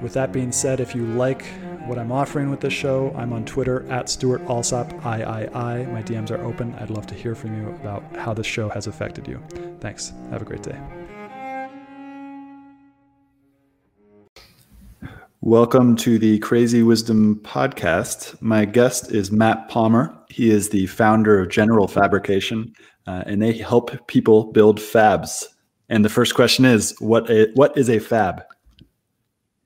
with that being said, if you like what I'm offering with this show, I'm on Twitter at Stewart Alsop III. My DMs are open. I'd love to hear from you about how this show has affected you. Thanks. Have a great day. Welcome to the Crazy Wisdom Podcast. My guest is Matt Palmer. He is the founder of General Fabrication, uh, and they help people build fabs. And the first question is, what a, what is a fab?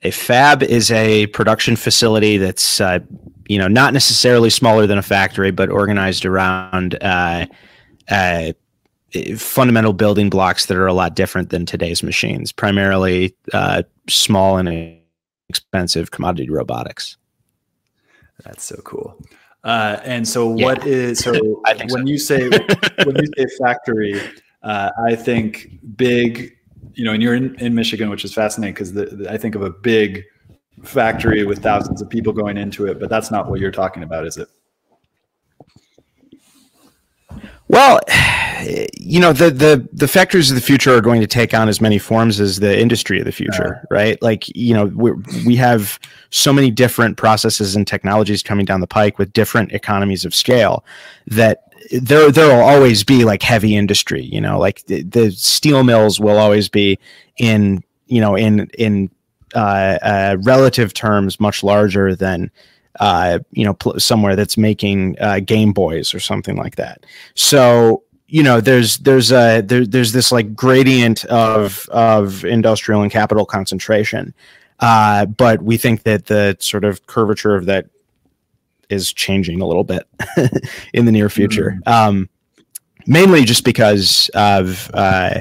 A fab is a production facility that's uh, you know not necessarily smaller than a factory but organized around uh, uh, fundamental building blocks that are a lot different than today's machines primarily uh, small and expensive commodity robotics that's so cool uh, and so yeah. what is so when so. you say when you say factory uh, i think big you know, and you're in, in Michigan, which is fascinating because I think of a big factory with thousands of people going into it, but that's not what you're talking about, is it? Well, you know, the the the factories of the future are going to take on as many forms as the industry of the future, uh, right? Like, you know, we we have so many different processes and technologies coming down the pike with different economies of scale that there there will always be like heavy industry you know like the, the steel mills will always be in you know in in uh, uh, relative terms much larger than uh, you know pl- somewhere that's making uh, game boys or something like that. So you know there's there's a there, there's this like gradient of of industrial and capital concentration. Uh, but we think that the sort of curvature of that is changing a little bit in the near future. Mm-hmm. Um, mainly just because of uh,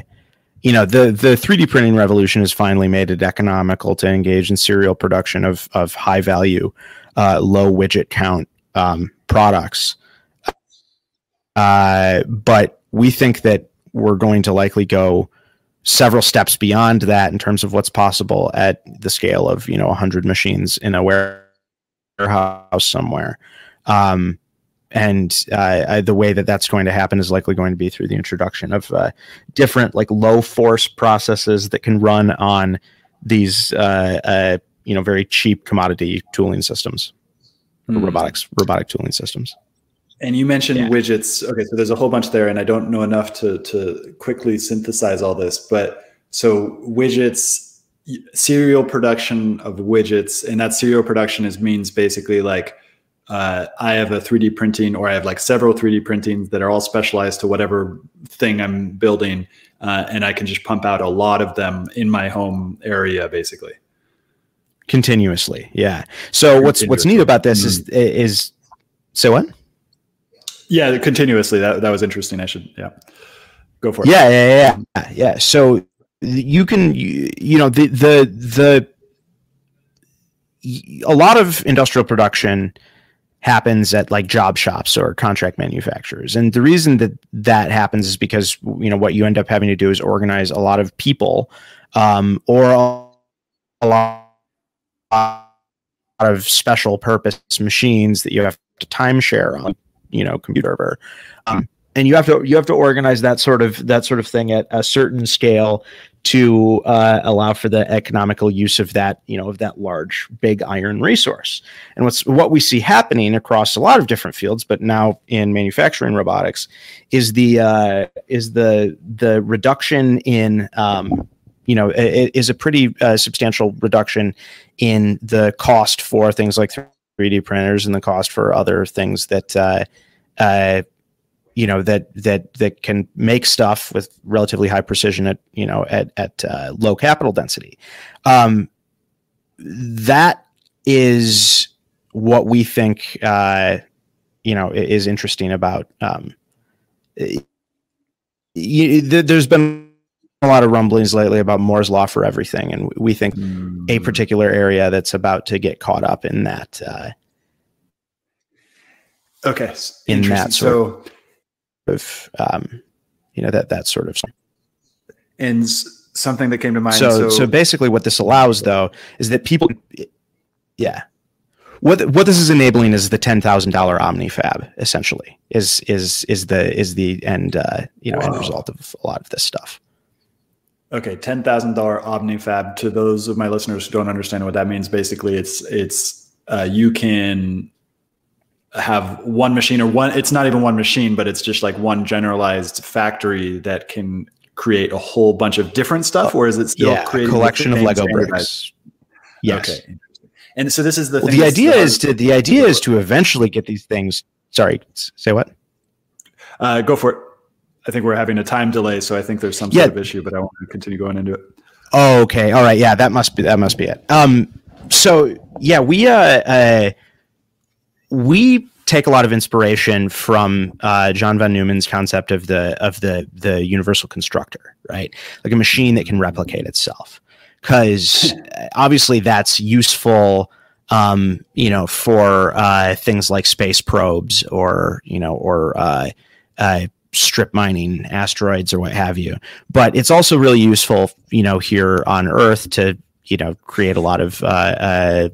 you know the the 3D printing revolution has finally made it economical to engage in serial production of of high value, uh, low widget count um, products. Uh, but we think that we're going to likely go several steps beyond that in terms of what's possible at the scale of you know 100 machines in a warehouse warehouse somewhere. Um, and uh, I, the way that that's going to happen is likely going to be through the introduction of uh, different like low force processes that can run on these uh, uh you know very cheap commodity tooling systems mm. robotics robotic tooling systems and you mentioned yeah. widgets okay so there's a whole bunch there and i don't know enough to to quickly synthesize all this but so widgets serial production of widgets and that serial production is means basically like uh, I have a 3D printing or I have like several 3D printings that are all specialized to whatever thing I'm building. Uh, and I can just pump out a lot of them in my home area, basically. Continuously. Yeah. So what's, what's neat about this mm-hmm. is, is, so what? Yeah, continuously. That, that was interesting. I should, yeah, go for it. Yeah. Yeah. Yeah. Yeah. So you can you, you know the the the a lot of industrial production happens at like job shops or contract manufacturers. And the reason that that happens is because you know what you end up having to do is organize a lot of people um, or a lot of special purpose machines that you have to timeshare on you know computer um, and you have to you have to organize that sort of that sort of thing at a certain scale to uh, allow for the economical use of that you know of that large big iron resource. And what's what we see happening across a lot of different fields but now in manufacturing robotics is the uh, is the the reduction in um, you know it is a pretty uh, substantial reduction in the cost for things like 3d printers and the cost for other things that uh, uh you know that that that can make stuff with relatively high precision at you know at at uh, low capital density. Um, that is what we think uh, you know is interesting about. Um, you, there's been a lot of rumblings lately about Moore's law for everything, and we think mm. a particular area that's about to get caught up in that. Uh, okay, in that sort so, of um, you know that that sort of and something that came to mind so, so so basically what this allows though is that people yeah what what this is enabling is the ten thousand dollar OmniFab essentially is is is the is the end uh, you know Whoa. end result of a lot of this stuff. Okay, ten thousand dollar OmniFab. To those of my listeners who don't understand what that means, basically it's it's uh, you can have one machine or one it's not even one machine but it's just like one generalized factory that can create a whole bunch of different stuff or is it still yeah, a collection of lego bricks. yes. Okay and so this is the well, the idea is to the idea is to eventually get these things sorry say what? Uh, go for it. I think we're having a time delay so i think there's some sort yeah. of issue but i want to continue going into it. Oh okay all right yeah that must be that must be it. Um so yeah we uh, uh we take a lot of inspiration from uh, John von Neumann's concept of the of the the universal constructor, right? Like a machine that can replicate itself, because obviously that's useful. Um, you know, for uh, things like space probes or you know, or uh, uh, strip mining asteroids or what have you. But it's also really useful, you know, here on Earth to you know create a lot of uh, uh,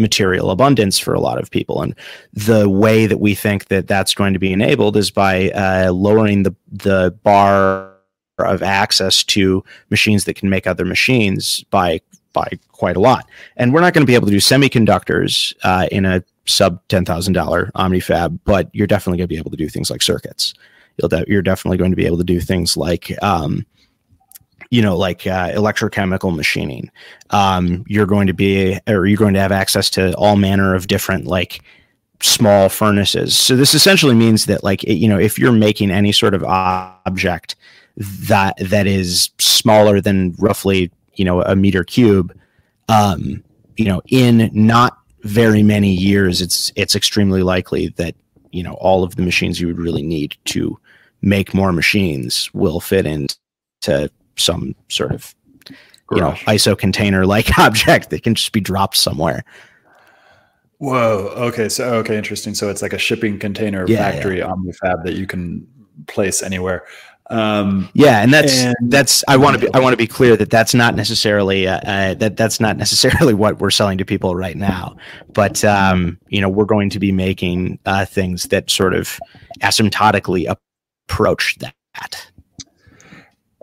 material abundance for a lot of people. And the way that we think that that's going to be enabled is by uh, lowering the the bar of access to machines that can make other machines by by quite a lot. And we're not going to be able to do semiconductors uh, in a sub ten thousand dollar OmniFab, but you're definitely going to be able to do things like circuits. De- you're definitely going to be able to do things like um, you know, like uh, electrochemical machining. Um, you're going to be, or you're going to have access to all manner of different like small furnaces. So this essentially means that, like, it, you know, if you're making any sort of object that that is smaller than roughly, you know, a meter cube, um, you know, in not very many years, it's it's extremely likely that you know all of the machines you would really need to make more machines will fit into some sort of you know ISO container like object that can just be dropped somewhere. Whoa. Okay. So okay, interesting. So it's like a shipping container yeah, factory yeah. OmniFab that you can place anywhere. Um, yeah, and that's and, that's I want to be I want to be clear that that's not necessarily uh, uh, that that's not necessarily what we're selling to people right now. But um, you know, we're going to be making uh, things that sort of asymptotically approach that.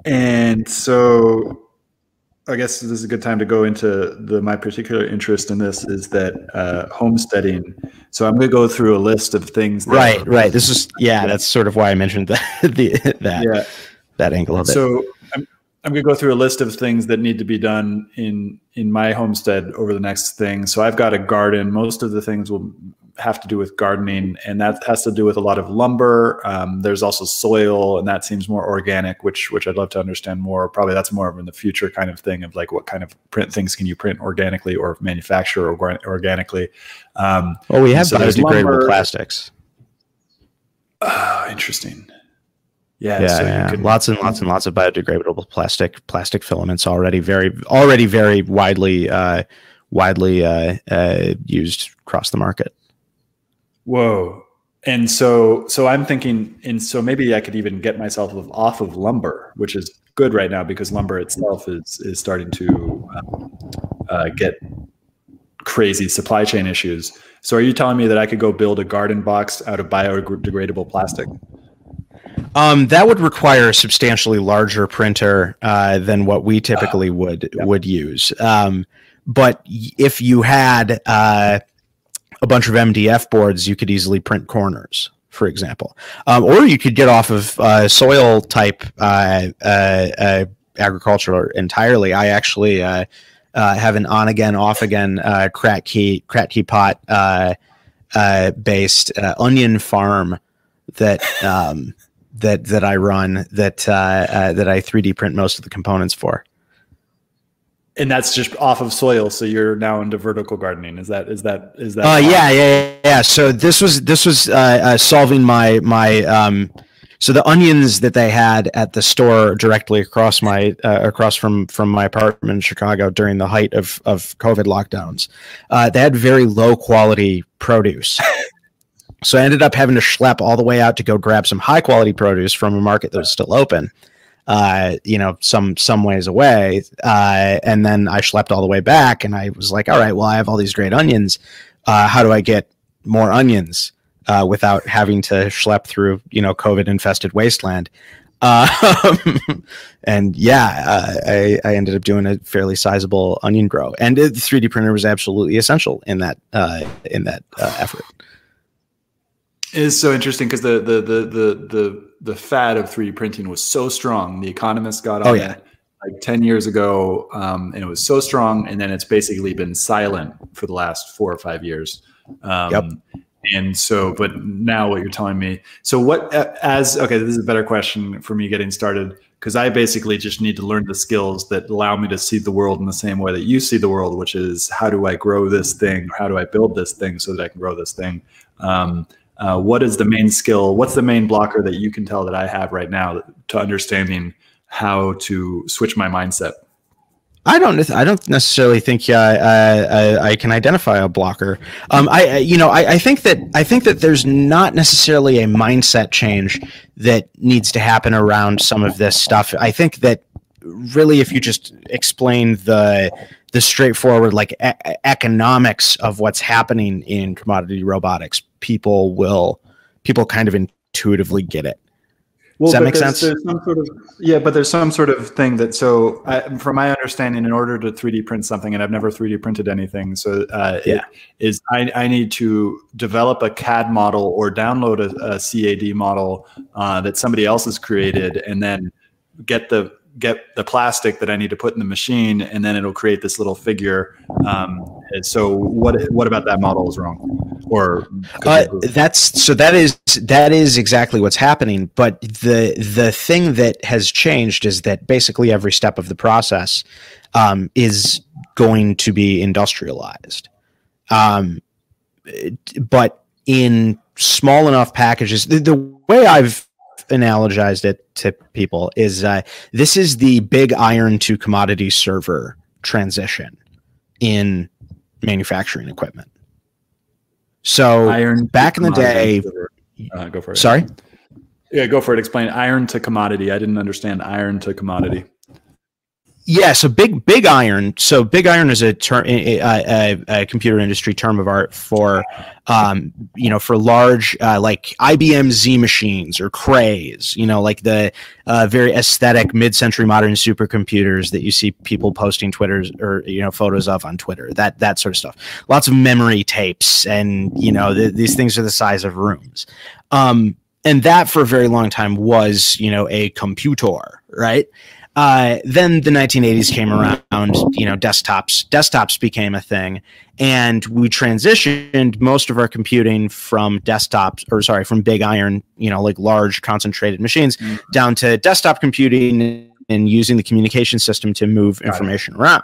And so I guess this is a good time to go into the my particular interest in this is that uh, homesteading. So I'm going to go through a list of things. right, right. This is yeah. That's sort of why I mentioned that the that yeah. that angle of it. So I'm I'm going to go through a list of things that need to be done in in my homestead over the next thing. So I've got a garden. Most of the things will have to do with gardening, and that has to do with a lot of lumber. Um, there's also soil, and that seems more organic, which which I'd love to understand more. Probably that's more of in the future kind of thing of like what kind of print things can you print organically or manufacture or organically. Um, well, we have so biodegradable plastics. Uh, interesting. Yeah, yeah, so yeah. Could, lots and lots and lots of biodegradable plastic plastic filaments already very already very widely uh, widely uh, uh, used across the market. Whoa. And so so I'm thinking and so maybe I could even get myself off of lumber, which is good right now because lumber itself is is starting to um, uh, get crazy supply chain issues. So are you telling me that I could go build a garden box out of biodegradable plastic? Um, that would require a substantially larger printer uh, than what we typically uh, would yeah. would use. Um, but if you had uh, a bunch of MDF boards, you could easily print corners, for example. Um, or you could get off of uh, soil type uh, uh, uh agriculture entirely. I actually uh, uh, have an on again, off again Kratky crack key pot based onion farm that um, that that I run that uh, uh, that I 3D print most of the components for. And that's just off of soil. So you're now into vertical gardening. Is that is that is that? Uh, yeah, yeah, yeah. So this was this was uh, uh, solving my my um, so the onions that they had at the store directly across my uh, across from from my apartment in Chicago during the height of of COVID lockdowns, uh, they had very low quality produce. so I ended up having to schlep all the way out to go grab some high quality produce from a market that was still open. Uh, you know, some some ways away, uh, and then I schlepped all the way back, and I was like, "All right, well, I have all these great onions. Uh, how do I get more onions?" uh, without having to schlep through you know COVID infested wasteland. Um, and yeah, uh, I, I ended up doing a fairly sizable onion grow, and the 3D printer was absolutely essential in that uh, in that uh, effort. It is so interesting because the, the the the the the fad of 3D printing was so strong. The economists got oh, on oh, yeah. it like 10 years ago, um, and it was so strong, and then it's basically been silent for the last four or five years. Um, yep and so but now what you're telling me so what as okay this is a better question for me getting started because i basically just need to learn the skills that allow me to see the world in the same way that you see the world which is how do i grow this thing how do i build this thing so that i can grow this thing um, uh, what is the main skill what's the main blocker that you can tell that i have right now to understanding how to switch my mindset I don't. I don't necessarily think uh, uh, I can identify a blocker. Um, I, you know, I, I, think that I think that there's not necessarily a mindset change that needs to happen around some of this stuff. I think that really, if you just explain the the straightforward like e- economics of what's happening in commodity robotics, people will people kind of intuitively get it. Well, Does that make sense? There's some sort of yeah, but there's some sort of thing that so I, from my understanding, in order to 3D print something, and I've never 3D printed anything, so uh, yeah, is I, I need to develop a CAD model or download a, a CAD model uh, that somebody else has created, and then get the get the plastic that I need to put in the machine, and then it'll create this little figure. Um, so what what about that model is wrong? Or uh, that's so that is that is exactly what's happening. But the the thing that has changed is that basically every step of the process um, is going to be industrialized. Um, but in small enough packages, the, the way I've analogized it to people is uh, this is the big iron to commodity server transition in manufacturing equipment. So iron back in the day, uh, go for it. Sorry. Yeah, go for it. Explain iron to commodity. I didn't understand iron to commodity. Yeah, so big big iron. So big iron is a term, a, a, a computer industry term of art for, um, you know, for large uh, like IBM Z machines or Crays. You know, like the uh, very aesthetic mid-century modern supercomputers that you see people posting Twitters or you know photos of on Twitter. That that sort of stuff. Lots of memory tapes, and you know th- these things are the size of rooms. Um, and that for a very long time was you know a computer, right? Uh, then the 1980s came around. You know, desktops desktops became a thing, and we transitioned most of our computing from desktops, or sorry, from big iron, you know, like large concentrated machines, mm-hmm. down to desktop computing and using the communication system to move Got information it. around.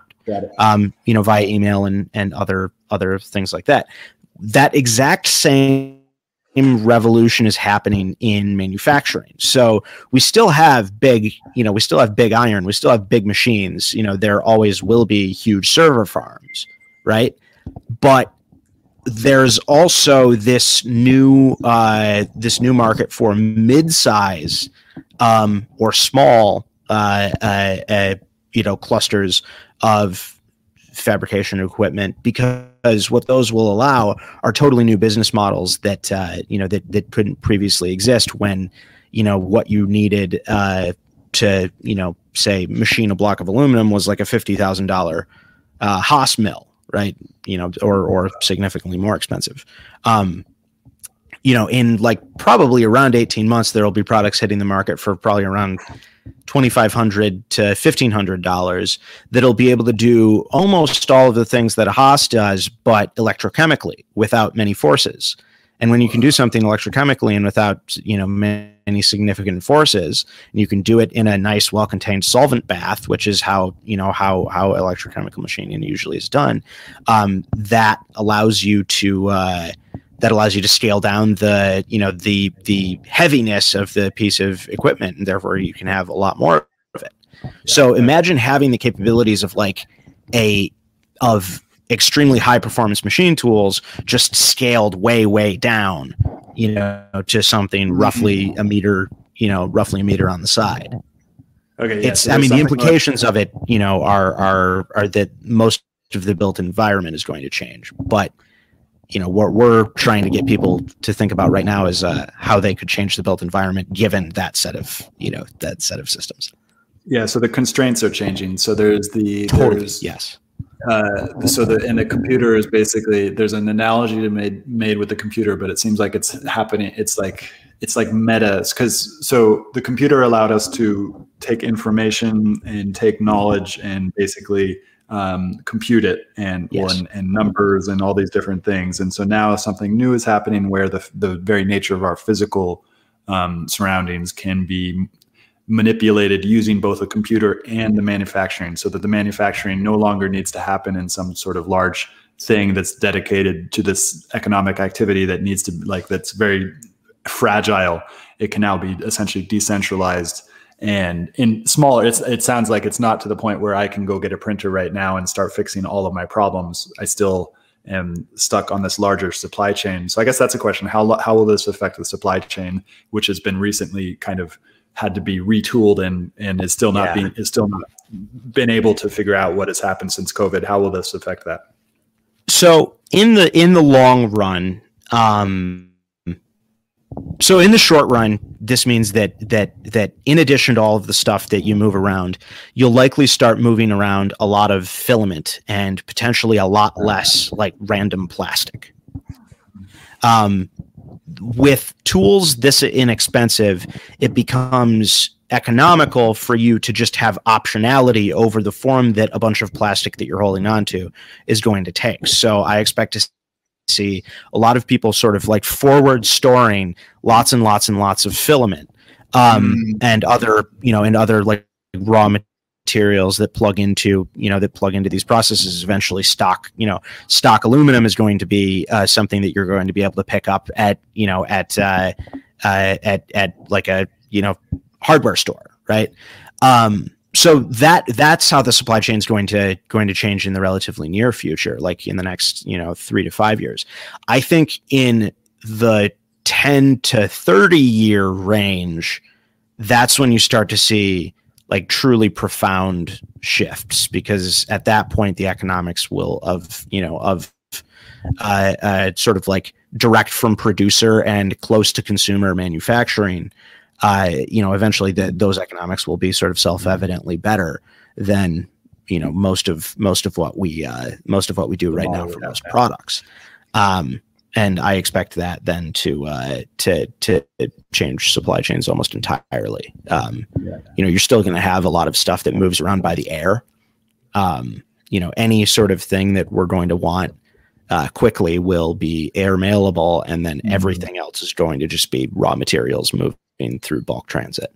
Um, you know, via email and and other other things like that. That exact same revolution is happening in manufacturing. So we still have big, you know, we still have big iron, we still have big machines. You know, there always will be huge server farms, right? But there's also this new uh, this new market for mid-size um, or small, uh, uh, uh you know, clusters of fabrication equipment because what those will allow are totally new business models that uh, you know that that couldn't previously exist when you know what you needed uh, to you know say machine a block of aluminum was like a fifty thousand dollar uh, Haas mill, right? You know, or or significantly more expensive. Um, you know, in like probably around eighteen months, there will be products hitting the market for probably around 2500 to $1500 that'll be able to do almost all of the things that a Haas does but electrochemically without many forces. And when you can do something electrochemically and without, you know, many significant forces, and you can do it in a nice, well-contained solvent bath, which is how you know how how electrochemical machining usually is done, um, that allows you to uh, that allows you to scale down the you know the the heaviness of the piece of equipment, and therefore you can have a lot more of it. Yeah. So imagine having the capabilities of like a of extremely high performance machine tools just scaled way way down you know to something mm-hmm. roughly a meter you know roughly a meter on the side okay yeah, it's so i mean the implications like- of it you know are are are that most of the built environment is going to change but you know what we're trying to get people to think about right now is uh, how they could change the built environment given that set of you know that set of systems yeah so the constraints are changing so there's the totally there's, yes uh, so the and the computer is basically there's an analogy to made made with the computer, but it seems like it's happening. It's like it's like metas because so the computer allowed us to take information and take knowledge and basically um, compute it and, yes. and and numbers and all these different things. And so now something new is happening where the the very nature of our physical um, surroundings can be manipulated using both a computer and the manufacturing so that the manufacturing no longer needs to happen in some sort of large thing that's dedicated to this economic activity that needs to like that's very fragile it can now be essentially decentralized and in smaller it's, it sounds like it's not to the point where i can go get a printer right now and start fixing all of my problems i still am stuck on this larger supply chain so i guess that's a question how, how will this affect the supply chain which has been recently kind of had to be retooled and and is still not yeah. being is still not been able to figure out what has happened since COVID. How will this affect that? So in the in the long run, um, so in the short run, this means that that that in addition to all of the stuff that you move around, you'll likely start moving around a lot of filament and potentially a lot less like random plastic. Um, with tools this inexpensive, it becomes economical for you to just have optionality over the form that a bunch of plastic that you're holding on to is going to take. So I expect to see a lot of people sort of like forward storing lots and lots and lots of filament um, mm. and other, you know, and other like raw materials materials that plug into you know that plug into these processes eventually stock you know stock aluminum is going to be uh, something that you're going to be able to pick up at you know at uh, uh, at at like a you know hardware store right um, so that that's how the supply chain is going to going to change in the relatively near future like in the next you know 3 to 5 years. I think in the 10 to 30 year range that's when you start to see like truly profound shifts because at that point the economics will of you know of uh, uh, sort of like direct from producer and close to consumer manufacturing uh, you know eventually the, those economics will be sort of self-evidently better than you know most of most of what we uh, most of what we do right now for most products um, and I expect that then to uh, to to change supply chains almost entirely. Um. You know, you're still going to have a lot of stuff that moves around by the air. Um, you know, any sort of thing that we're going to want uh, quickly will be air mailable, and then mm-hmm. everything else is going to just be raw materials through bulk transit.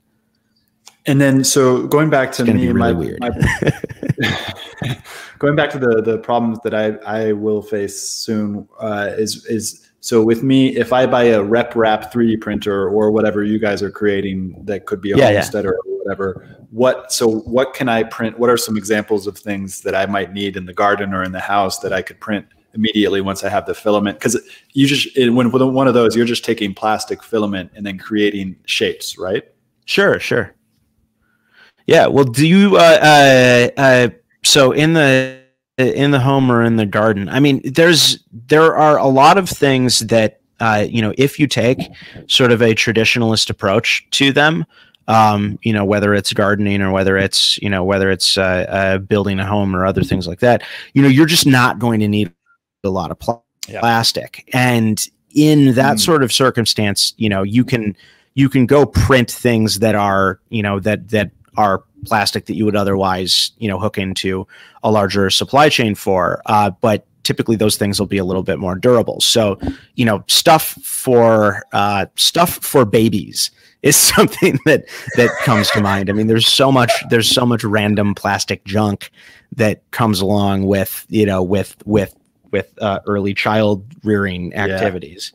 And then, so going back to me, really my, weird. My, going back to the the problems that I I will face soon uh, is is so with me, if I buy a RepRap 3D printer or whatever you guys are creating that could be a yeah, homestead yeah. or whatever, what so what can I print? What are some examples of things that I might need in the garden or in the house that I could print immediately once I have the filament? Because you just when with one of those, you're just taking plastic filament and then creating shapes, right? Sure, sure. Yeah. Well, do you? Uh, uh, uh, so in the in the home or in the garden, I mean, there's there are a lot of things that uh, you know if you take sort of a traditionalist approach to them. Um, you know, whether it's gardening or whether it's you know whether it's uh, uh, building a home or other things like that, you know, you're just not going to need a lot of pl- yeah. plastic. And in that mm. sort of circumstance, you know, you can you can go print things that are you know that that are plastic that you would otherwise, you know, hook into a larger supply chain for. Uh, but typically those things will be a little bit more durable. So, you know, stuff for uh, stuff for babies is something that that comes to mind. I mean, there's so much there's so much random plastic junk that comes along with you know with with with uh, early child rearing activities.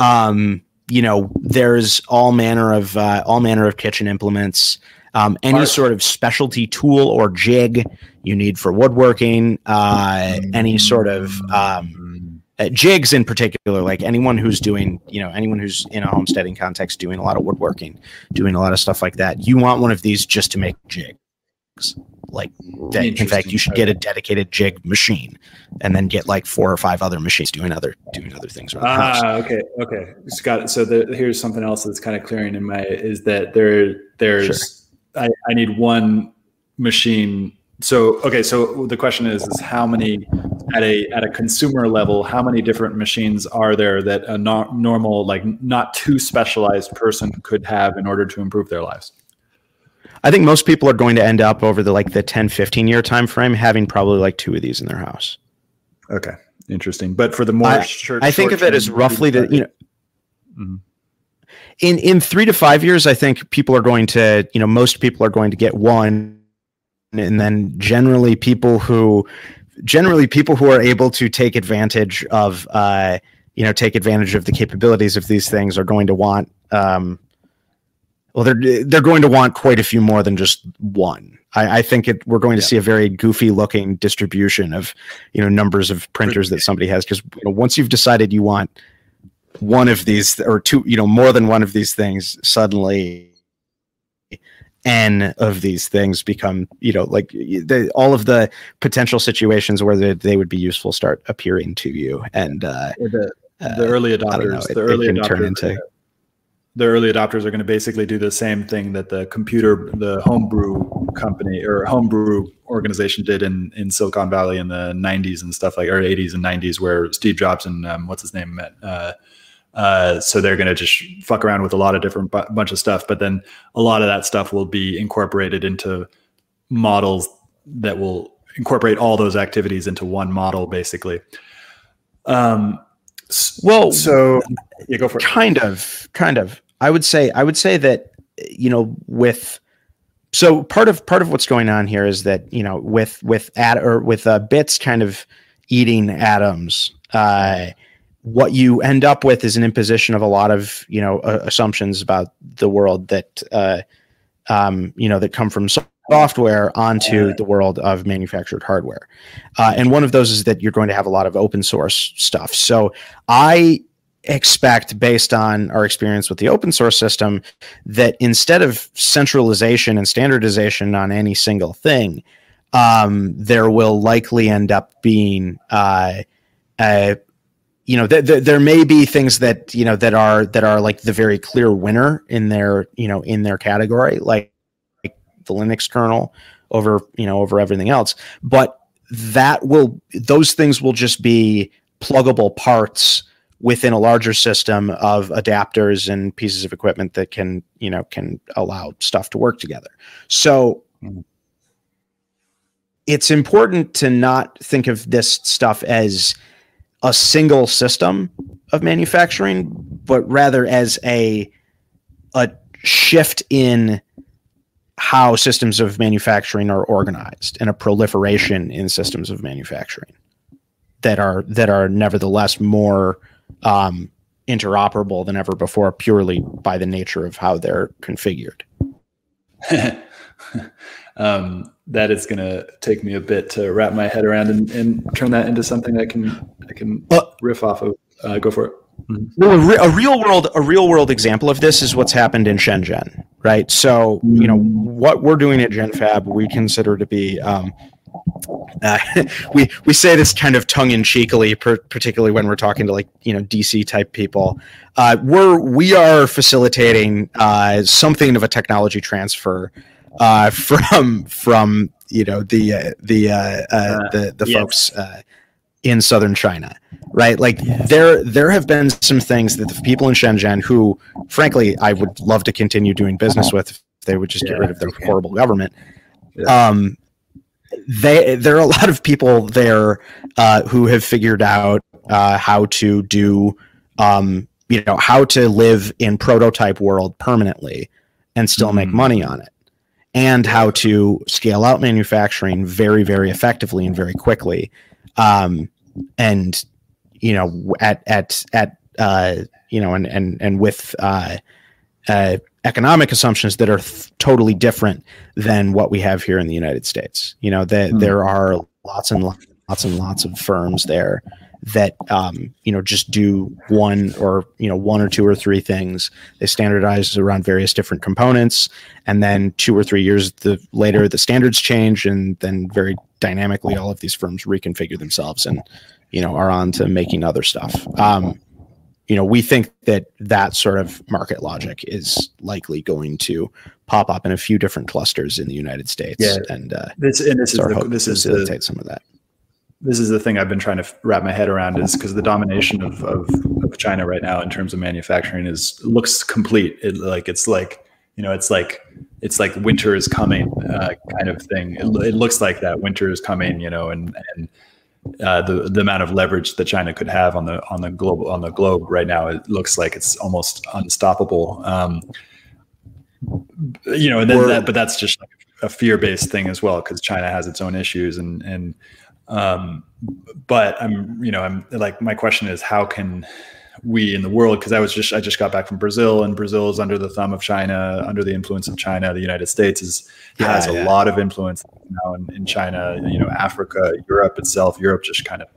Yeah. Um, you know, there's all manner of uh, all manner of kitchen implements. Um, any sort of specialty tool or jig you need for woodworking, uh, any sort of um, uh, jigs in particular, like anyone who's doing, you know, anyone who's in a homesteading context doing a lot of woodworking, doing a lot of stuff like that, you want one of these just to make jigs. Like that, in fact, you should get a dedicated jig machine, and then get like four or five other machines doing other doing other things around the house. Ah, okay, okay, got it. So the, here's something else that's kind of clearing in my is that there there's sure. I, I need one machine so okay so the question is is how many at a at a consumer level how many different machines are there that a no, normal like not too specialized person could have in order to improve their lives i think most people are going to end up over the like the 10 15 year time frame having probably like two of these in their house. Okay. Interesting. But for the more i, short, I think of it as roughly the you know mm-hmm. in in three to five years i think people are going to you know most people are going to get one. And then generally people who generally people who are able to take advantage of uh, you know take advantage of the capabilities of these things are going to want um, well they're they're going to want quite a few more than just one. I, I think it, we're going to yeah. see a very goofy looking distribution of you know numbers of printers that somebody has because you know, once you've decided you want one of these or two you know more than one of these things suddenly n of these things become you know like the, all of the potential situations where they, they would be useful start appearing to you. And uh, the, the early adopters know, the it, early it adopters into, the early adopters are going to basically do the same thing that the computer the homebrew company or homebrew organization did in in silicon valley in the 90s and stuff like or 80s and 90s where steve jobs and um, what's his name met uh, uh, so they're going to just fuck around with a lot of different bu- bunch of stuff, but then a lot of that stuff will be incorporated into models that will incorporate all those activities into one model, basically. Um, well, so go for it. Kind of, kind of. I would say, I would say that you know, with so part of part of what's going on here is that you know, with with at or with uh, bits kind of eating atoms. Uh, what you end up with is an imposition of a lot of you know uh, assumptions about the world that uh, um, you know that come from software onto the world of manufactured hardware. Uh, and one of those is that you're going to have a lot of open source stuff. So i expect based on our experience with the open source system that instead of centralization and standardization on any single thing um, there will likely end up being uh, a, you know, th- th- there may be things that you know that are that are like the very clear winner in their you know in their category, like, like the Linux kernel over you know over everything else. But that will those things will just be pluggable parts within a larger system of adapters and pieces of equipment that can you know can allow stuff to work together. So. Mm-hmm. It's important to not think of this stuff as a single system of manufacturing, but rather as a a shift in how systems of manufacturing are organized and a proliferation in systems of manufacturing that are that are nevertheless more um, interoperable than ever before, purely by the nature of how they're configured. um, that is going to take me a bit to wrap my head around and, and turn that into something I can I can riff off of. Uh, go for it. Mm-hmm. Well, a, re- a, real world a real world example of this is what's happened in Shenzhen, right? So you know what we're doing at GenFab, we consider to be. Um, uh, we we say this kind of tongue in cheekily, per, particularly when we're talking to like you know DC type people. Uh, we're we are facilitating uh, something of a technology transfer uh, from from you know the uh, the uh, the the yes. folks uh, in southern China, right? Like there there have been some things that the people in Shenzhen, who frankly I would love to continue doing business with, if they would just yeah, get rid of their horrible government. Yeah. Um, they there are a lot of people there uh, who have figured out uh, how to do um, you know how to live in prototype world permanently and still mm. make money on it and how to scale out manufacturing very very effectively and very quickly um, and you know at at at uh, you know and and and with uh, uh, economic assumptions that are th- totally different than what we have here in the United States. You know that mm. there are lots and lots and lots of firms there that um, you know just do one or you know one or two or three things. They standardize around various different components, and then two or three years the, later, the standards change, and then very dynamically, all of these firms reconfigure themselves and you know are on to making other stuff. Um, you know, we think that that sort of market logic is likely going to pop up in a few different clusters in the United States. Yeah, and uh, this and this is the, this is facilitate the, some of that. This is the thing I've been trying to wrap my head around is because the domination of, of, of China right now in terms of manufacturing is looks complete. It like it's like you know it's like it's like winter is coming uh, kind of thing. It, it looks like that winter is coming, you know, and and uh, the the amount of leverage that China could have on the on the global on the globe right now, it looks like it's almost unstoppable. Um, you know, and then that, but that's just like a fear based thing as well because China has its own issues and and um, but I'm you know I'm like my question is how can we in the world because I was just I just got back from Brazil and Brazil is under the thumb of China, under the influence of China. The United States is yeah, has yeah. a lot of influence now in, in, China. You know, Africa, Europe itself. Europe just kind of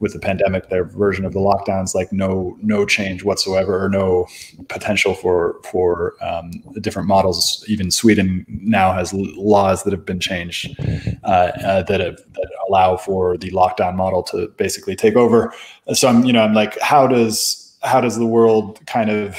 with the pandemic, their version of the lockdowns, like no no change whatsoever or no potential for for um, different models. Even Sweden now has laws that have been changed uh, uh, that have, that allow for the lockdown model to basically take over. So I'm you know I'm like how does how does the world kind of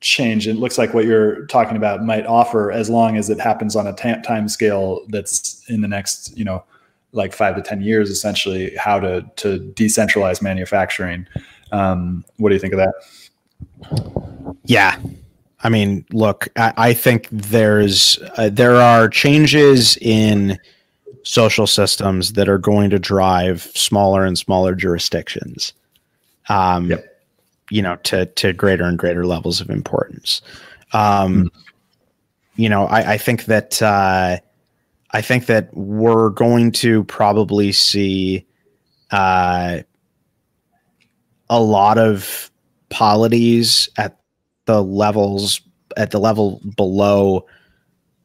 change? It looks like what you're talking about might offer as long as it happens on a time scale that's in the next, you know, like five to 10 years, essentially, how to, to decentralize manufacturing. Um, what do you think of that? Yeah. I mean, look, I, I think there's, uh, there are changes in social systems that are going to drive smaller and smaller jurisdictions. Um, yep you know to to greater and greater levels of importance. Um, mm. You know, I, I think that uh, I think that we're going to probably see uh, a lot of polities at the levels at the level below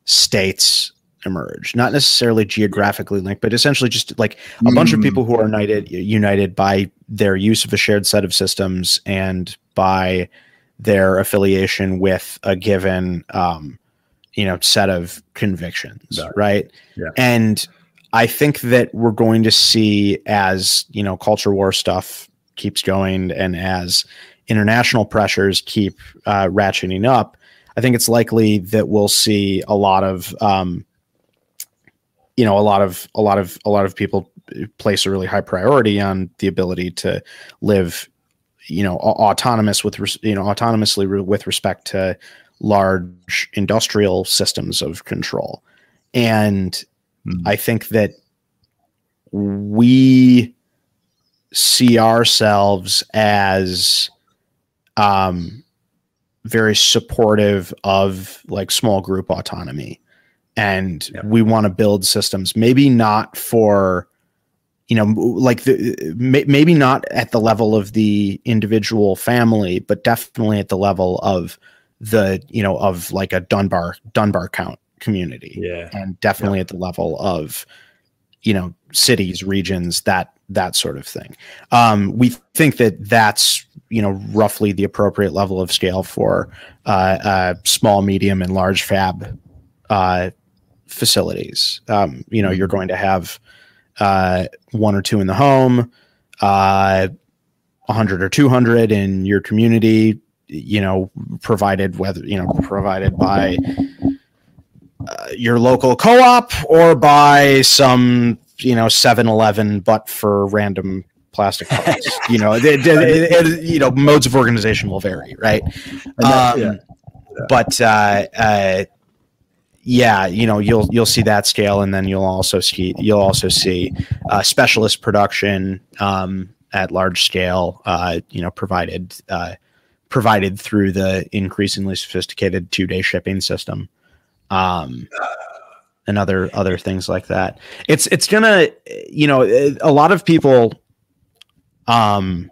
states emerge not necessarily geographically linked but essentially just like a mm. bunch of mm. people who are united united by their use of a shared set of systems and by their affiliation with a given um, you know set of convictions right, right? Yeah. and i think that we're going to see as you know culture war stuff keeps going and as international pressures keep uh, ratcheting up i think it's likely that we'll see a lot of um, you know a lot of a lot of a lot of people place a really high priority on the ability to live you know autonomous with you know autonomously re- with respect to large industrial systems of control and mm-hmm. i think that we see ourselves as um very supportive of like small group autonomy and yep. we want to build systems maybe not for you know like the maybe not at the level of the individual family but definitely at the level of the you know of like a dunbar dunbar count community yeah and definitely yep. at the level of you know cities regions that that sort of thing um, we think that that's you know roughly the appropriate level of scale for uh, uh, small medium and large fab uh, facilities. Um, you know, you're going to have uh, one or two in the home, uh, 100 or 200 in your community. You know, provided whether you know provided by uh, your local co-op or by some you know 7-Eleven, but for random plastic parts. you know, it, it, it, you know, modes of organization will vary, right? Um, yeah. But uh, uh, yeah, you know, you'll you'll see that scale, and then you'll also see you'll also see uh, specialist production um, at large scale. Uh, you know, provided uh, provided through the increasingly sophisticated two day shipping system, um, and other other things like that. It's it's gonna you know a lot of people um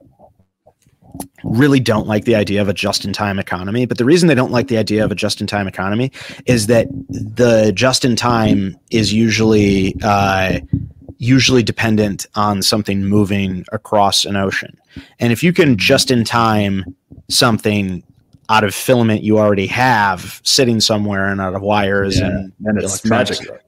really don't like the idea of a just in time economy. But the reason they don't like the idea of a just in time economy is that the just in time is usually uh, usually dependent on something moving across an ocean. And if you can just in time something out of filament you already have sitting somewhere and out of wires yeah, and, and it's magic it,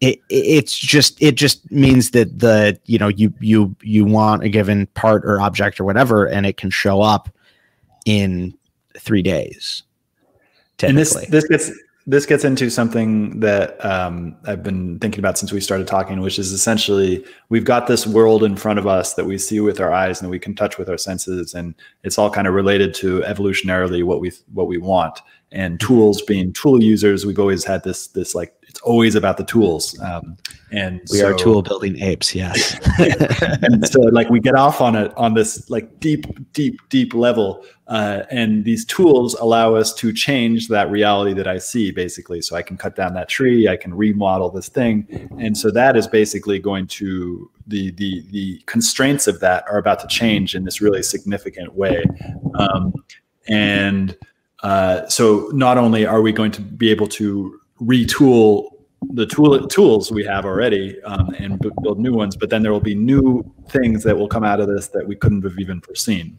it's just it just means that the you know you you you want a given part or object or whatever and it can show up in three days and this this gets this gets into something that um, I've been thinking about since we started talking, which is essentially we've got this world in front of us that we see with our eyes and that we can touch with our senses, and it's all kind of related to evolutionarily what we what we want. And tools, being tool users, we've always had this this like always about the tools. Um, and we so, are tool building apes, yes. and so like we get off on it on this like deep, deep, deep level, uh, and these tools allow us to change that reality that I see basically. So I can cut down that tree, I can remodel this thing, and so that is basically going to the the the constraints of that are about to change in this really significant way, um, and. Uh, so not only are we going to be able to retool the tool tools we have already um, and build new ones, but then there will be new things that will come out of this that we couldn't have even foreseen.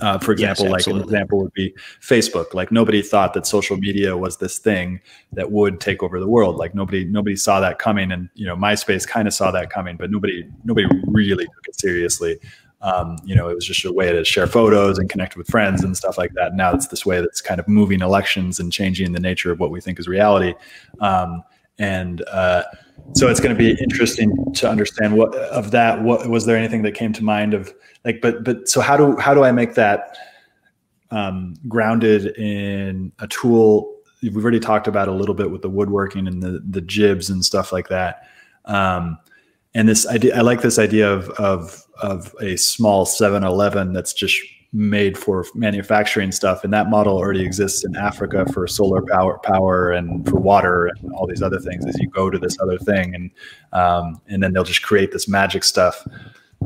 Uh, for example, yes, like an example would be Facebook. Like nobody thought that social media was this thing that would take over the world. Like nobody nobody saw that coming, and you know MySpace kind of saw that coming, but nobody nobody really took it seriously. Um, you know, it was just a way to share photos and connect with friends and stuff like that. Now it's this way that's kind of moving elections and changing the nature of what we think is reality. Um, and uh, so it's going to be interesting to understand what of that. What was there anything that came to mind of like, but but so how do how do I make that um, grounded in a tool? We've already talked about a little bit with the woodworking and the the jigs and stuff like that. Um, and this idea, I like this idea of of of a small 7-Eleven that's just made for manufacturing stuff. And that model already exists in africa for solar power power and for water and all these other things as you go to this other thing. And um, and then they'll just create this magic stuff.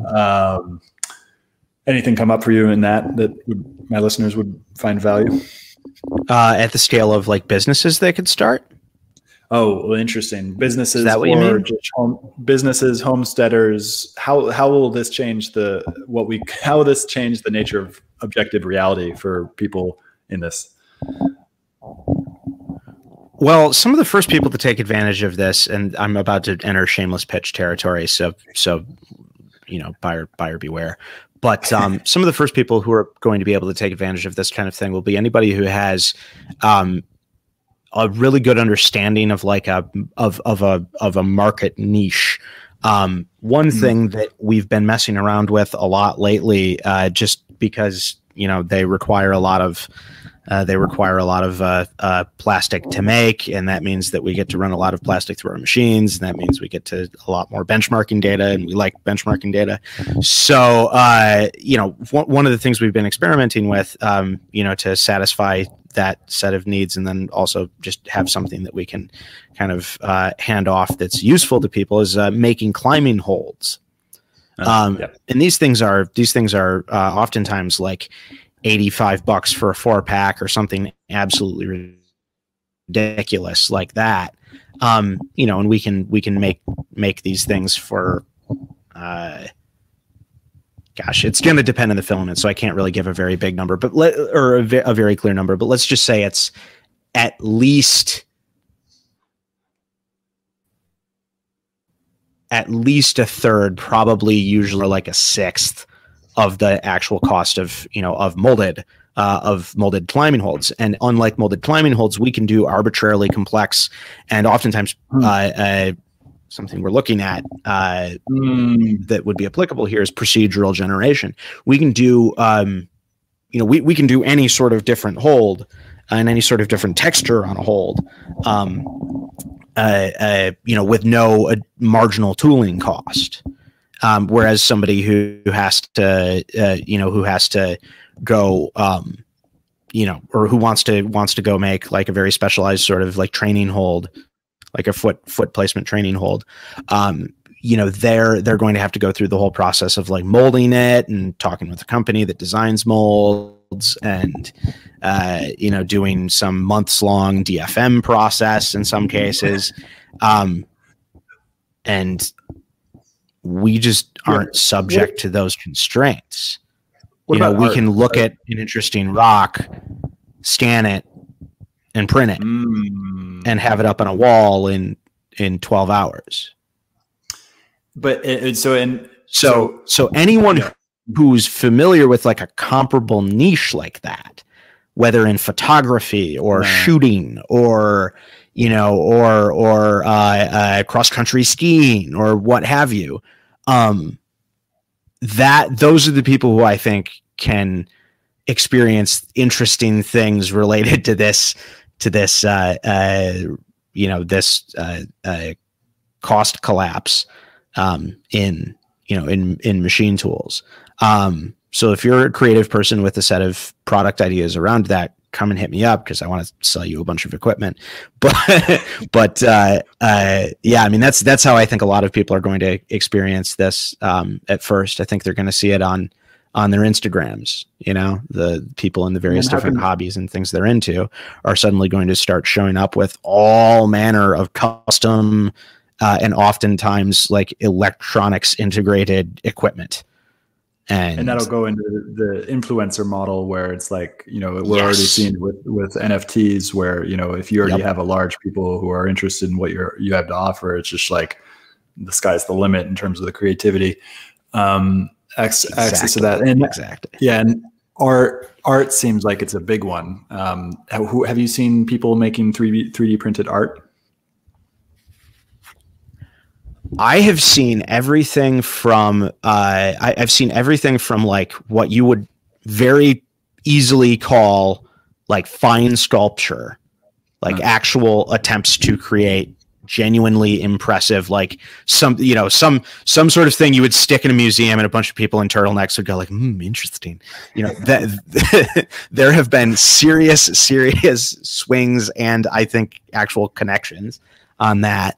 Um, anything come up for you in that that would, my listeners would find value? Uh, at the scale of like businesses they could start Oh, well, interesting. Businesses Is that what you mean? Home, businesses, homesteaders. How how will this change the what we how will this change the nature of objective reality for people in this? Well, some of the first people to take advantage of this, and I'm about to enter shameless pitch territory, so so you know, buyer buyer beware. But um, some of the first people who are going to be able to take advantage of this kind of thing will be anybody who has um, a really good understanding of like a of of a of a market niche. Um, one mm thing that we've been messing around with a lot lately, uh, just because you know they require a lot of uh, they require a lot of uh, uh, plastic to make, and that means that we get to run a lot of plastic through our machines, and that means we get to a lot more benchmarking data, and we like benchmarking data. So, uh, you know, one of the things we've been experimenting with, um, you know, to satisfy that set of needs and then also just have something that we can kind of uh, hand off that's useful to people is uh, making climbing holds uh, um, and these things are these things are uh, oftentimes like 85 bucks for a four pack or something absolutely ridiculous like that um, you know and we can we can make make these things for uh, gosh, it's going to depend on the filament, so I can't really give a very big number, but let, or a, a very clear number. But let's just say it's at least at least a third, probably usually like a sixth of the actual cost of you know of molded uh, of molded climbing holds. And unlike molded climbing holds, we can do arbitrarily complex and oftentimes hmm. uh, uh, something we're looking at uh, mm. that would be applicable here is procedural generation. We can do, um, you know, we, we can do any sort of different hold and any sort of different texture on a hold. Um, uh, uh, you know, with no uh, marginal tooling cost. Um, whereas somebody who, who has to, uh, you know, who has to go, um, you know, or who wants to wants to go make like a very specialized sort of like training hold, like a foot foot placement training hold. Um, you know, they're they're going to have to go through the whole process of like molding it and talking with the company that designs molds and uh, you know doing some months long DFM process in some cases, um, and we just aren't yeah. subject to those constraints. What you know, we art? can look at an interesting rock, scan it, and print it, mm. and have it up on a wall in in twelve hours. But it, so in so so anyone yeah. who's familiar with like a comparable niche like that, whether in photography or shooting or you know or or uh, uh, cross country skiing or what have you, um, that those are the people who I think can experience interesting things related to this to this uh, uh, you know this uh, uh, cost collapse um, in you know in in machine tools. Um, so if you're a creative person with a set of product ideas around that, come and hit me up because I want to sell you a bunch of equipment. But but uh, uh, yeah, I mean that's that's how I think a lot of people are going to experience this um, at first. I think they're going to see it on on their Instagrams. You know, the people in the various different can- hobbies and things they're into are suddenly going to start showing up with all manner of custom uh, and oftentimes like electronics integrated equipment and, and that'll go into the influencer model where it's like you know we're yes. already seeing with with nfts where you know if you already yep. have a large people who are interested in what you're you have to offer it's just like the sky's the limit in terms of the creativity um X, exactly. access to that and exactly yeah and art art seems like it's a big one um have, have you seen people making 3d 3d printed art I have seen everything from uh, I, have seen everything from like what you would very easily call like fine sculpture, like huh. actual attempts to create genuinely impressive like some you know some some sort of thing you would stick in a museum and a bunch of people in turtlenecks would go like hmm interesting you know that there have been serious serious swings and i think actual connections on that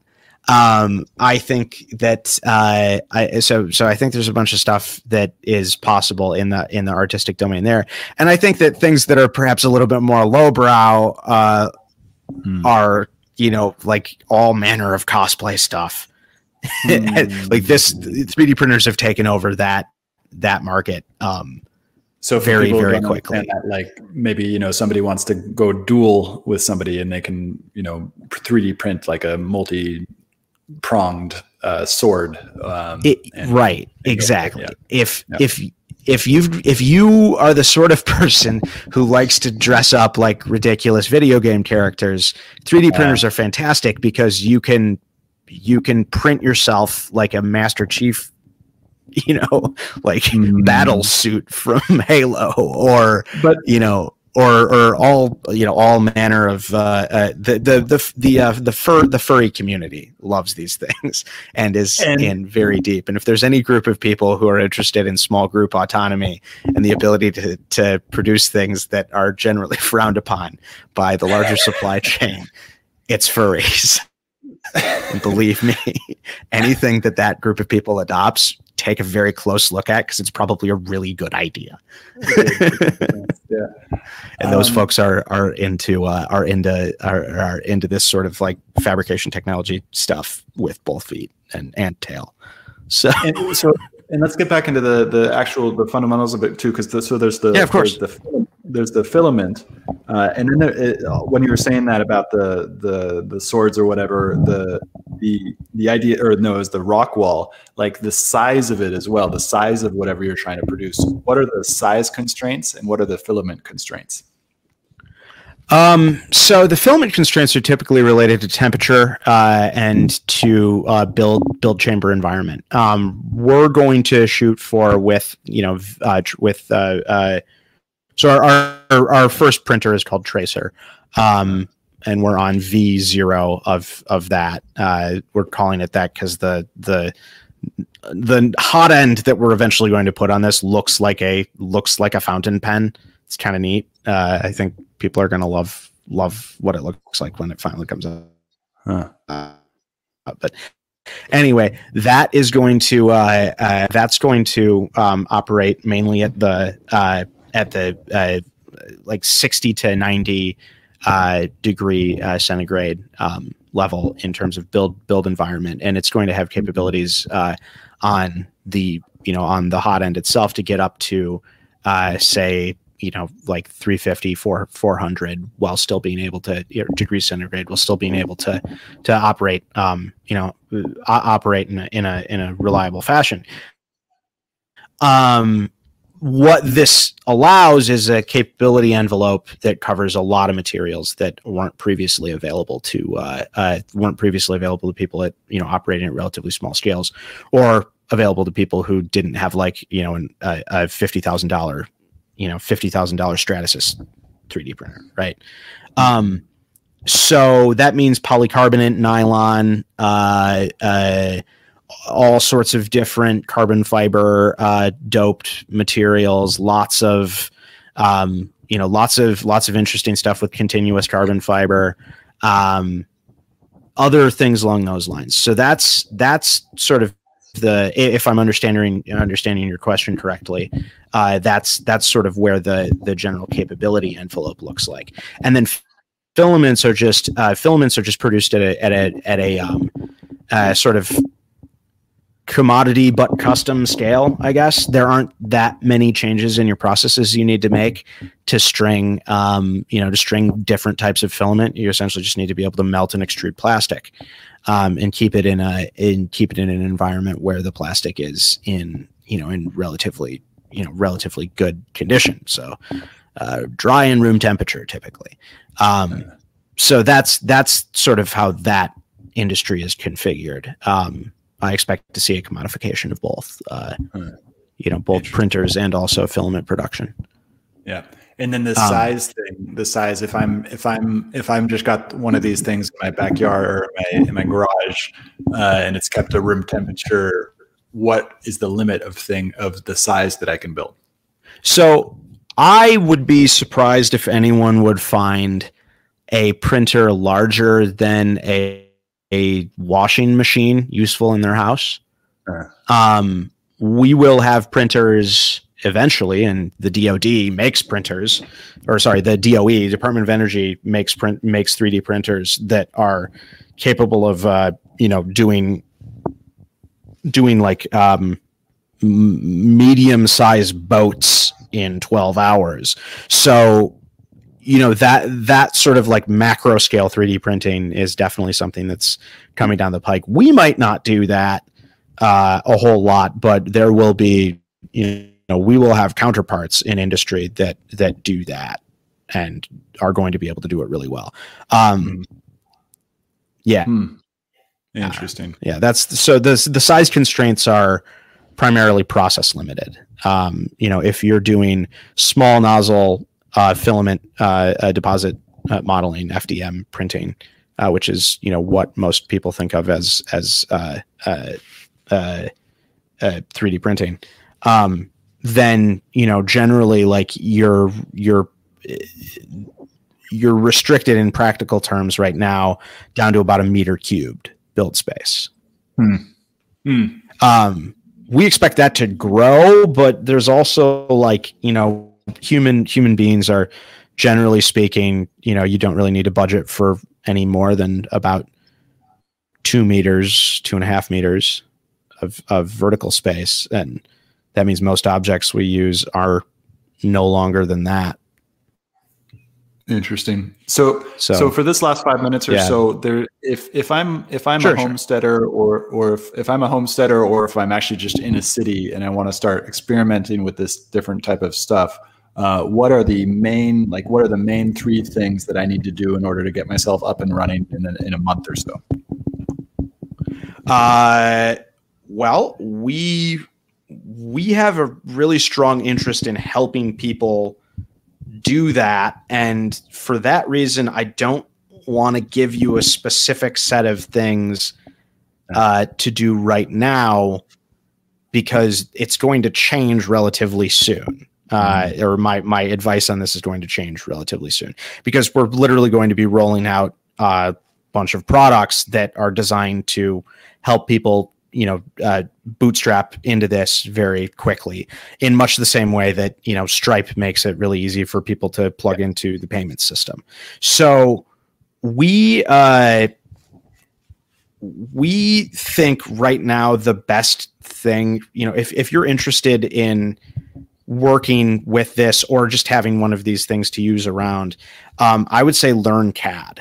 um, I think that uh, I, so so I think there's a bunch of stuff that is possible in the in the artistic domain there, and I think that things that are perhaps a little bit more lowbrow uh, hmm. are you know like all manner of cosplay stuff. Mm. like this, 3D printers have taken over that that market. Um, so very very quickly, that, like maybe you know somebody wants to go duel with somebody and they can you know 3D print like a multi pronged uh, sword. Um, it, and, right, and exactly. Yeah. If yeah. if if you if you are the sort of person who likes to dress up like ridiculous video game characters, 3D printers are fantastic because you can you can print yourself like a Master Chief you know, like mm. battle suit from Halo or but you know or or all you know all manner of uh, uh, the the the the uh, the fur the furry community loves these things and is and, in very deep. And if there's any group of people who are interested in small group autonomy and the ability to to produce things that are generally frowned upon by the larger supply chain, it's furries. and believe me, anything that that group of people adopts take a very close look at because it's probably a really good idea. yeah. And those um, folks are are into uh, are into are, are into this sort of like fabrication technology stuff with both feet and and tail. So and, so and let's get back into the the actual the fundamentals of it too because so there's the yeah of course the, there's the filament, uh, and then there, it, when you were saying that about the the the swords or whatever, the the the idea or no, is the rock wall, like the size of it as well, the size of whatever you're trying to produce. What are the size constraints and what are the filament constraints? Um, so the filament constraints are typically related to temperature uh, and to uh, build build chamber environment. Um, we're going to shoot for with you know uh, with uh, uh, So our, our our first printer is called Tracer, um, and we're on V zero of of that. Uh, we're calling it that because the the the hot end that we're eventually going to put on this looks like a looks like a fountain pen. It's kind of neat. Uh, I think people are going to love love what it looks like when it finally comes out. Huh. Uh, but anyway, that is going to uh, uh, that's going to um, operate mainly at the uh, at the uh, like sixty to ninety uh, degree uh, centigrade um, level in terms of build build environment, and it's going to have capabilities on the you know on the hot end itself to get up to say you know like 350 4, 400 while still being able to degree centigrade while still being able to to operate um you know uh, operate in a, in a in a reliable fashion. Um what this allows is a capability envelope that covers a lot of materials that weren't previously available to uh, uh, weren't previously available to people at you know operating at relatively small scales or available to people who didn't have like you know an, a, a fifty thousand dollar you know fifty thousand dollar Stratasys 3D printer, right? Um, so that means polycarbonate, nylon, uh, uh, all sorts of different carbon fiber uh, doped materials, lots of um, you know lots of lots of interesting stuff with continuous carbon fiber. Um, other things along those lines. So that's that's sort of the if I'm understanding understanding your question correctly, uh, that's that's sort of where the the general capability envelope looks like. And then filaments are just uh, filaments are just produced at a at a at a um, uh, sort of commodity but custom scale i guess there aren't that many changes in your processes you need to make to string um, you know to string different types of filament you essentially just need to be able to melt and extrude plastic um, and keep it in a in keep it in an environment where the plastic is in you know in relatively you know relatively good condition. So uh, dry in room temperature typically. Um, so that's that's sort of how that industry is configured. Um, I expect to see a commodification of both. Uh, you know, both printers and also filament production. Yeah. And then the um, size thing, the size. If I'm if I'm if I'm just got one of these things in my backyard or in my, in my garage, uh, and it's kept at room temperature what is the limit of thing of the size that I can build? So I would be surprised if anyone would find a printer larger than a a washing machine useful in their house. Uh, um, we will have printers eventually, and the DoD makes printers, or sorry, the DOE Department of Energy makes print makes 3D printers that are capable of uh, you know doing doing like um, medium sized boats in 12 hours. So, you know, that that sort of like macro scale 3D printing is definitely something that's coming down the pike. We might not do that uh, a whole lot, but there will be, you know, we will have counterparts in industry that that do that and are going to be able to do it really well. Um, hmm. yeah. Hmm. Interesting. Uh, yeah, that's so the the size constraints are primarily process limited. Um, you know, if you're doing small nozzle uh, filament uh, uh deposit uh, modeling, FDM printing, uh, which is you know what most people think of as as 3D printing, um, then you know generally like you're you're you're restricted in practical terms right now down to about a meter cubed build space. Hmm. Hmm. Um, we expect that to grow, but there's also like you know human human beings are generally speaking, you know, you don't really need a budget for any more than about two meters, two and a half meters of of vertical space, and that means most objects we use are no longer than that. Interesting. So, so, so for this last five minutes or yeah. so, there, if if I'm if I'm sure, a homesteader sure. or or if, if I'm a homesteader or if I'm actually just in a city and I want to start experimenting with this different type of stuff, uh, what are the main like what are the main three things that I need to do in order to get myself up and running in a, in a month or so? Uh, well, we we have a really strong interest in helping people do that. And for that reason, I don't want to give you a specific set of things uh, to do right now because it's going to change relatively soon. Uh, mm-hmm. or my my advice on this is going to change relatively soon because we're literally going to be rolling out a bunch of products that are designed to help people you know uh, bootstrap into this very quickly in much the same way that you know stripe makes it really easy for people to plug into the payment system so we uh we think right now the best thing you know if, if you're interested in working with this or just having one of these things to use around um, i would say learn cad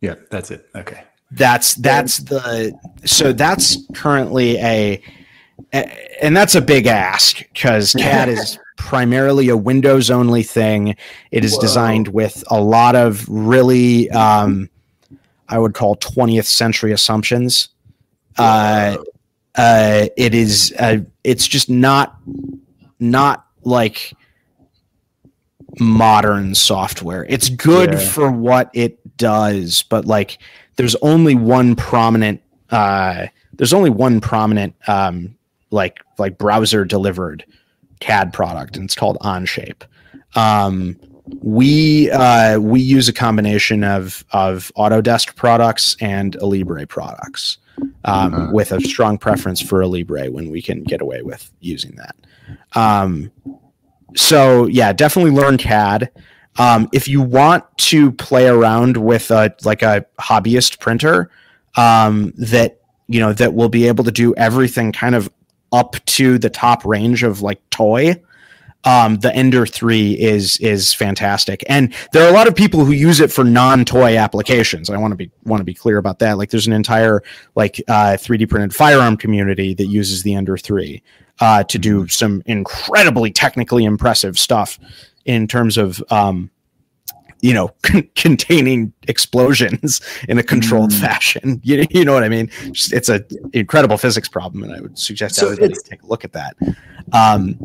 yeah that's it okay that's that's the so that's currently a, a and that's a big ask because CAD is primarily a Windows only thing. It is Whoa. designed with a lot of really um, I would call 20th century assumptions. Uh, uh, it is uh, it's just not not like modern software. It's good yeah. for what it does, but like there's only one prominent uh, there's only one prominent um, like like browser delivered CAD product, and it's called Onshape. Um, we uh, we use a combination of of Autodesk products and Libre products, um, uh-huh. with a strong preference for Libre when we can get away with using that. Um, so yeah, definitely learn CAD. Um, if you want to play around with a like a hobbyist printer um, that you know that will be able to do everything kind of up to the top range of like toy, um, the Ender 3 is is fantastic. And there are a lot of people who use it for non-toy applications. I want to be want to be clear about that. Like there's an entire like uh, 3D printed firearm community that uses the Ender 3 uh, to do mm-hmm. some incredibly technically impressive stuff in terms of um, you know c- containing explosions in a controlled mm. fashion you, you know what i mean it's an incredible physics problem and i would suggest so everybody take a look at that um,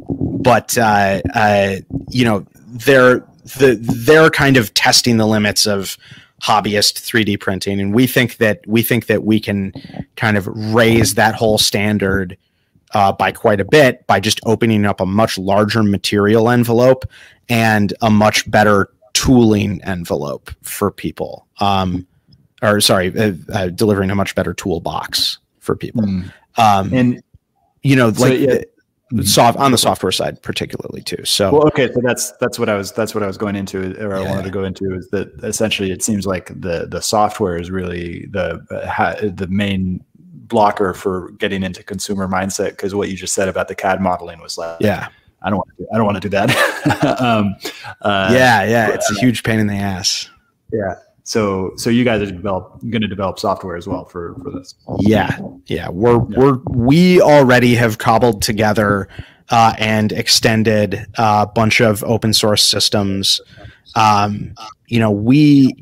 but uh, uh, you know they're the, they're kind of testing the limits of hobbyist 3d printing and we think that we think that we can kind of raise that whole standard uh, by quite a bit by just opening up a much larger material envelope and a much better tooling envelope for people. Um, or sorry, uh, uh, delivering a much better toolbox for people. Mm. Um, and you know, so, like yeah. soft on the software side, particularly too. So, well, okay, so that's that's what I was that's what I was going into, or I yeah. wanted to go into is that essentially it seems like the the software is really the uh, ha, the main blocker for getting into consumer mindset because what you just said about the CAD modeling was like, yeah, I don't want to do, I don't want to do that. um, uh, yeah, yeah, it's a huge pain in the ass. Yeah. So so you guys are develop going to develop software as well for for this. Yeah, yeah. We're yeah. we're we already have cobbled together uh, and extended a bunch of open source systems. Um, you know, we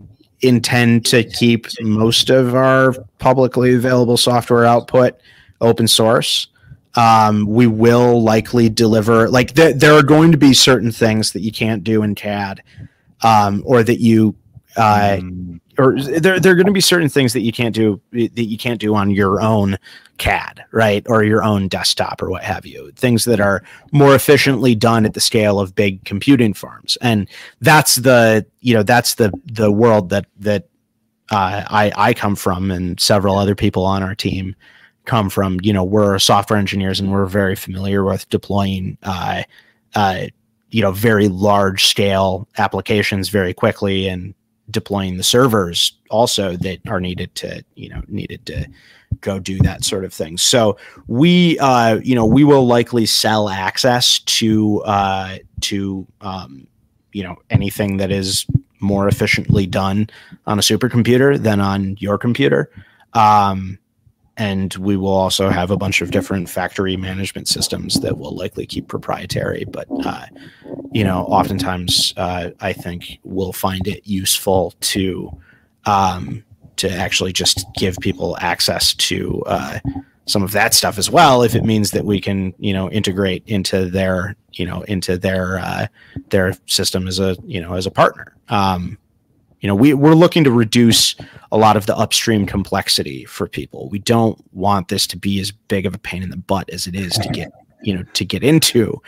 intend to keep most of our publicly available software output open source. Um, we will likely deliver like th- there are going to be certain things that you can't do in CAD, um, or that you, uh, mm. or there there are going to be certain things that you can't do that you can't do on your own CAD, right, or your own desktop or what have you. Things that are more efficiently done at the scale of big computing farms, and that's the you know that's the the world that that uh, I I come from, and several other people on our team come from. You know, we're software engineers and we're very familiar with deploying, uh, uh, you know, very large scale applications very quickly and deploying the servers also that are needed to, you know, needed to go do that sort of thing. So we, uh, you know, we will likely sell access to, uh, to, um, you know, anything that is more efficiently done on a supercomputer than on your computer. Um, and we will also have a bunch of different factory management systems that will likely keep proprietary but uh, you know oftentimes uh, i think we'll find it useful to um, to actually just give people access to uh, some of that stuff as well if it means that we can you know integrate into their you know into their uh, their system as a you know as a partner. Um, you know, we we're looking to reduce a lot of the upstream complexity for people. We don't want this to be as big of a pain in the butt as it is to get you know to get into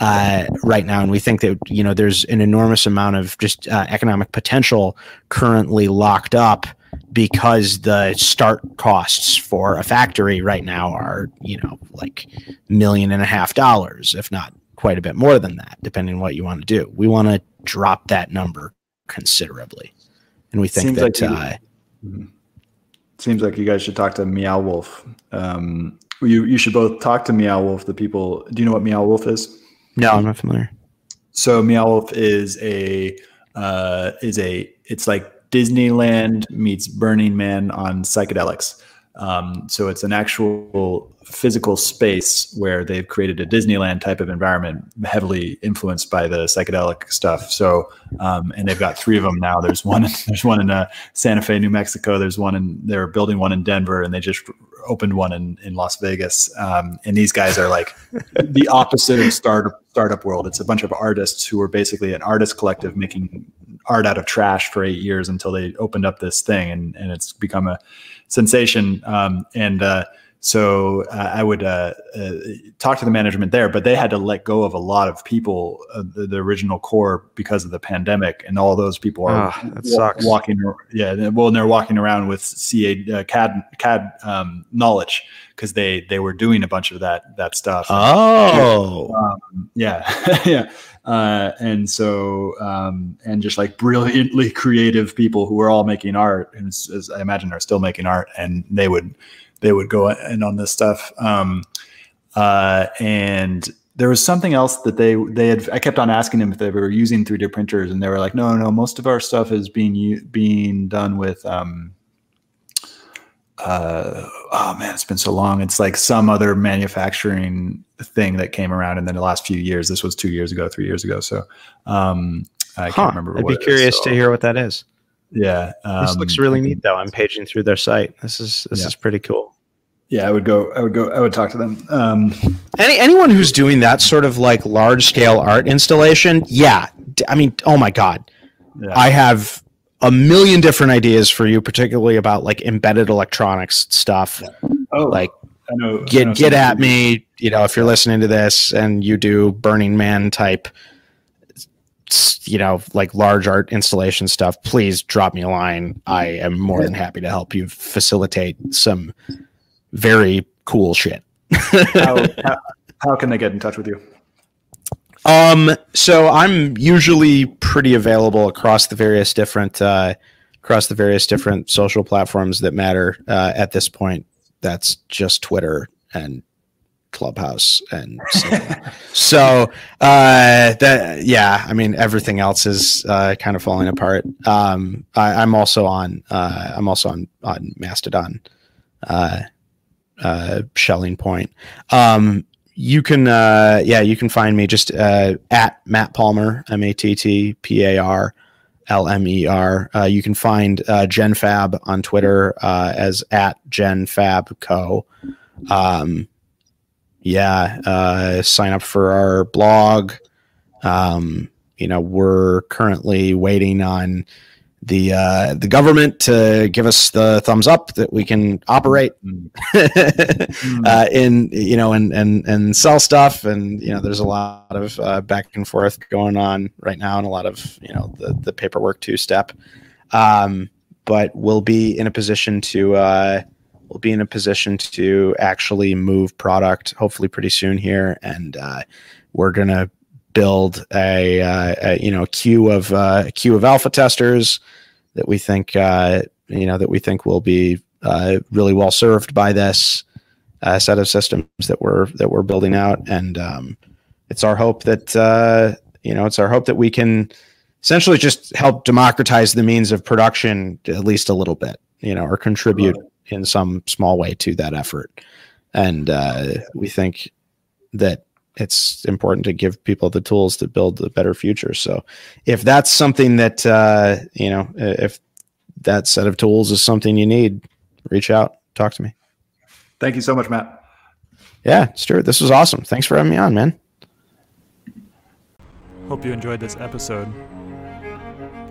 uh, right now, and we think that you know there's an enormous amount of just uh, economic potential currently locked up because the start costs for a factory right now are you know like million and a half dollars, if not quite a bit more than that, depending on what you want to do. We want to drop that number considerably, and we think Seems that. Like you, uh, mm-hmm. Seems like you guys should talk to Meow Wolf. Um, you you should both talk to Meow Wolf. The people. Do you know what Meow Wolf is? No, I'm not familiar. So Meow Wolf is a uh, is a it's like Disneyland meets Burning Man on psychedelics. Um, so it's an actual physical space where they've created a Disneyland type of environment, heavily influenced by the psychedelic stuff. So, um, and they've got three of them now. There's one. There's one in uh, Santa Fe, New Mexico. There's one in. They're building one in Denver, and they just opened one in in Las Vegas. Um, and these guys are like the opposite of startup startup world. It's a bunch of artists who are basically an artist collective making art out of trash for eight years until they opened up this thing, and and it's become a sensation. Um, and uh, so uh, I would uh, uh, talk to the management there, but they had to let go of a lot of people, uh, the, the, original core, because of the pandemic, and all those people are oh, walking. Yeah, well, and they're walking around with CA uh, CAD CAD um, knowledge because they they were doing a bunch of that that stuff. Oh, um, yeah, yeah. Uh, and so um, and just like brilliantly creative people who were all making art and as, i imagine are still making art and they would they would go in on this stuff um, uh, and there was something else that they they had i kept on asking them if they were using 3d printers and they were like no no most of our stuff is being being done with um, uh, oh man, it's been so long. It's like some other manufacturing thing that came around in the last few years. This was two years ago, three years ago. So um, I huh. can't remember. I'd be curious is, so. to hear what that is. Yeah, um, this looks really neat though. I'm paging through their site. This is this yeah. is pretty cool. Yeah, I would go. I would go. I would talk to them. Um, Any anyone who's doing that sort of like large scale art installation, yeah. I mean, oh my god, yeah. I have a million different ideas for you, particularly about like embedded electronics stuff. Oh, like I know, get I know get at me. You know, if you're listening to this and you do Burning Man type, you know, like large art installation stuff, please drop me a line. I am more than happy to help you facilitate some very cool shit. how, how, how can they get in touch with you? Um, so I'm usually pretty available across the various different uh, across the various different social platforms that matter uh, at this point. That's just Twitter and Clubhouse and so uh, that yeah. I mean, everything else is uh, kind of falling apart. Um, I, am also on uh, I'm also on on Mastodon. Uh, uh, Schelling Point. Um, you can uh, yeah you can find me just uh, at matt palmer m-a-t-t-p-a-r l-m-e-r uh, you can find uh, genfab on twitter uh, as at genfabco um, yeah uh, sign up for our blog. Um, you know we're currently waiting on the uh, the government to give us the thumbs up that we can operate mm. uh, in you know and and and sell stuff. And you know there's a lot of uh, back and forth going on right now and a lot of you know the the paperwork two step um, but we'll be in a position to uh, we'll be in a position to actually move product hopefully pretty soon here and uh, we're gonna build a, uh, a, you know a queue of uh, a queue of alpha testers that we think uh, you know that we think will be uh, really well served by this uh, set of systems that we're that we're building out, and um, it's our hope that uh, you know it's our hope that we can essentially just help democratize the means of production at least a little bit, you know, or contribute right. In some small way to that effort. And uh, we think that it's important to give people the tools to build a better future. So if that's something that, uh, you know, if that set of tools is something you need, reach out, talk to me. Thank you so much, Matt. Yeah, Stewart, this was awesome. Thanks for having me on, man. Hope you enjoyed this episode.